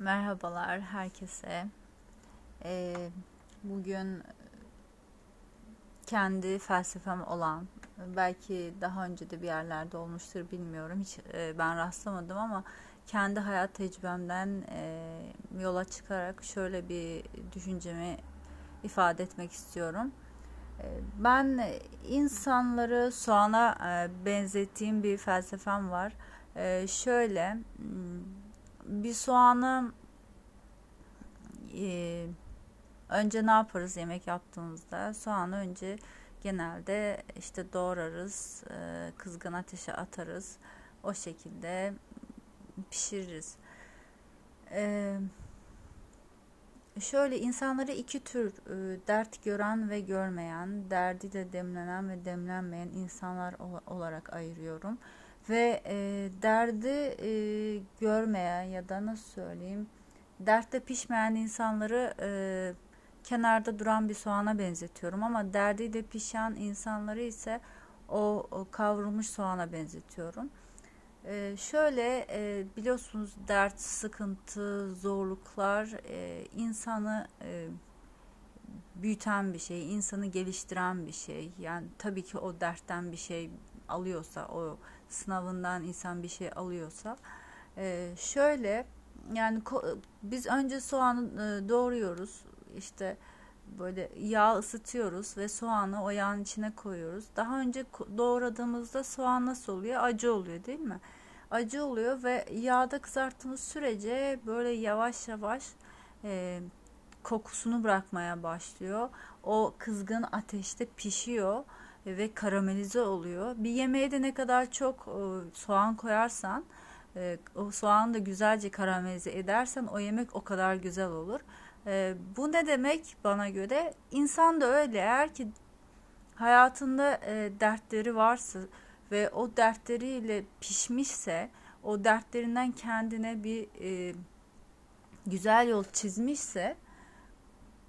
Merhabalar herkese. Ee, bugün kendi felsefem olan, belki daha önce de bir yerlerde olmuştur bilmiyorum. Hiç e, ben rastlamadım ama kendi hayat tecrübemden e, yola çıkarak şöyle bir düşüncemi ifade etmek istiyorum. E, ben insanları soğana e, benzettiğim bir felsefem var. E, şöyle bir soğanı e, önce ne yaparız yemek yaptığımızda? Soğanı önce genelde işte doğrarız, e, kızgın ateşe atarız. O şekilde pişiririz. E, şöyle insanları iki tür e, dert gören ve görmeyen, derdi de demlenen ve demlenmeyen insanlar olarak ayırıyorum. Ve e, derdi e, görmeyen ya da nasıl söyleyeyim dertte pişmeyen insanları e, kenarda duran bir soğana benzetiyorum ama derdi de pişen insanları ise o, o kavrulmuş soğana benzetiyorum. E, şöyle e, biliyorsunuz dert, sıkıntı, zorluklar e, insanı e, büyüten bir şey, insanı geliştiren bir şey. Yani tabii ki o dertten bir şey alıyorsa, o sınavından insan bir şey alıyorsa, e, şöyle yani biz önce soğanı e, doğruyoruz. İşte böyle yağ ısıtıyoruz ve soğanı o yağın içine koyuyoruz. Daha önce doğradığımızda soğan nasıl oluyor? Acı oluyor değil mi? Acı oluyor ve yağda kızarttığımız sürece böyle yavaş yavaş e, kokusunu bırakmaya başlıyor. O kızgın ateşte pişiyor ve karamelize oluyor. Bir yemeğe de ne kadar çok e, soğan koyarsan e, o soğanı da güzelce karamelize edersen o yemek o kadar güzel olur. E, bu ne demek bana göre? İnsan da öyle eğer ki hayatında dertleri varsa ve o dertleriyle pişmişse o dertlerinden kendine bir güzel yol çizmişse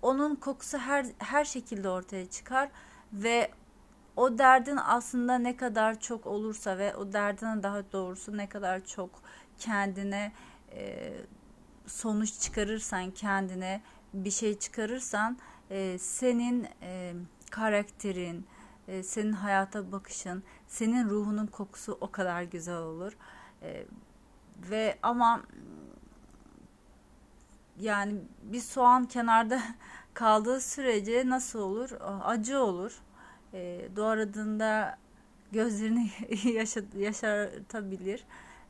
onun kokusu her her şekilde ortaya çıkar ve o derdin aslında ne kadar çok olursa ve o derdine daha doğrusu ne kadar çok kendine e, sonuç çıkarırsan kendine bir şey çıkarırsan e, senin e, karakterin e, senin hayata bakışın senin ruhunun kokusu o kadar güzel olur. E, ve ama yani bir soğan kenarda kaldığı sürece nasıl olur? Acı olur e, doğradığında gözlerini yaşa, yaşartabilir.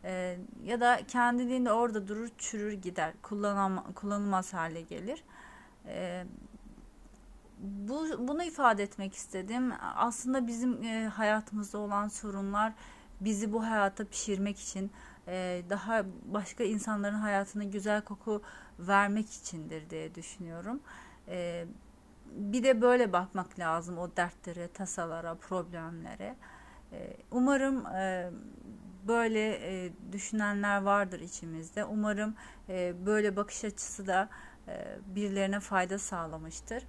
E, ya da kendiliğinde orada durur çürür gider. Kullanam, kullanılmaz hale gelir. E, bu, bunu ifade etmek istedim. Aslında bizim e, hayatımızda olan sorunlar bizi bu hayata pişirmek için e, daha başka insanların hayatına güzel koku vermek içindir diye düşünüyorum. E, bir de böyle bakmak lazım o dertlere, tasalara, problemlere. Ee, umarım e, böyle e, düşünenler vardır içimizde. Umarım e, böyle bakış açısı da birilerine fayda sağlamıştır.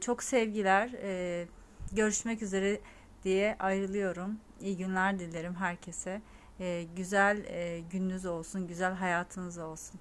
Çok sevgiler. Görüşmek üzere diye ayrılıyorum. İyi günler dilerim herkese. Güzel gününüz olsun, güzel hayatınız olsun.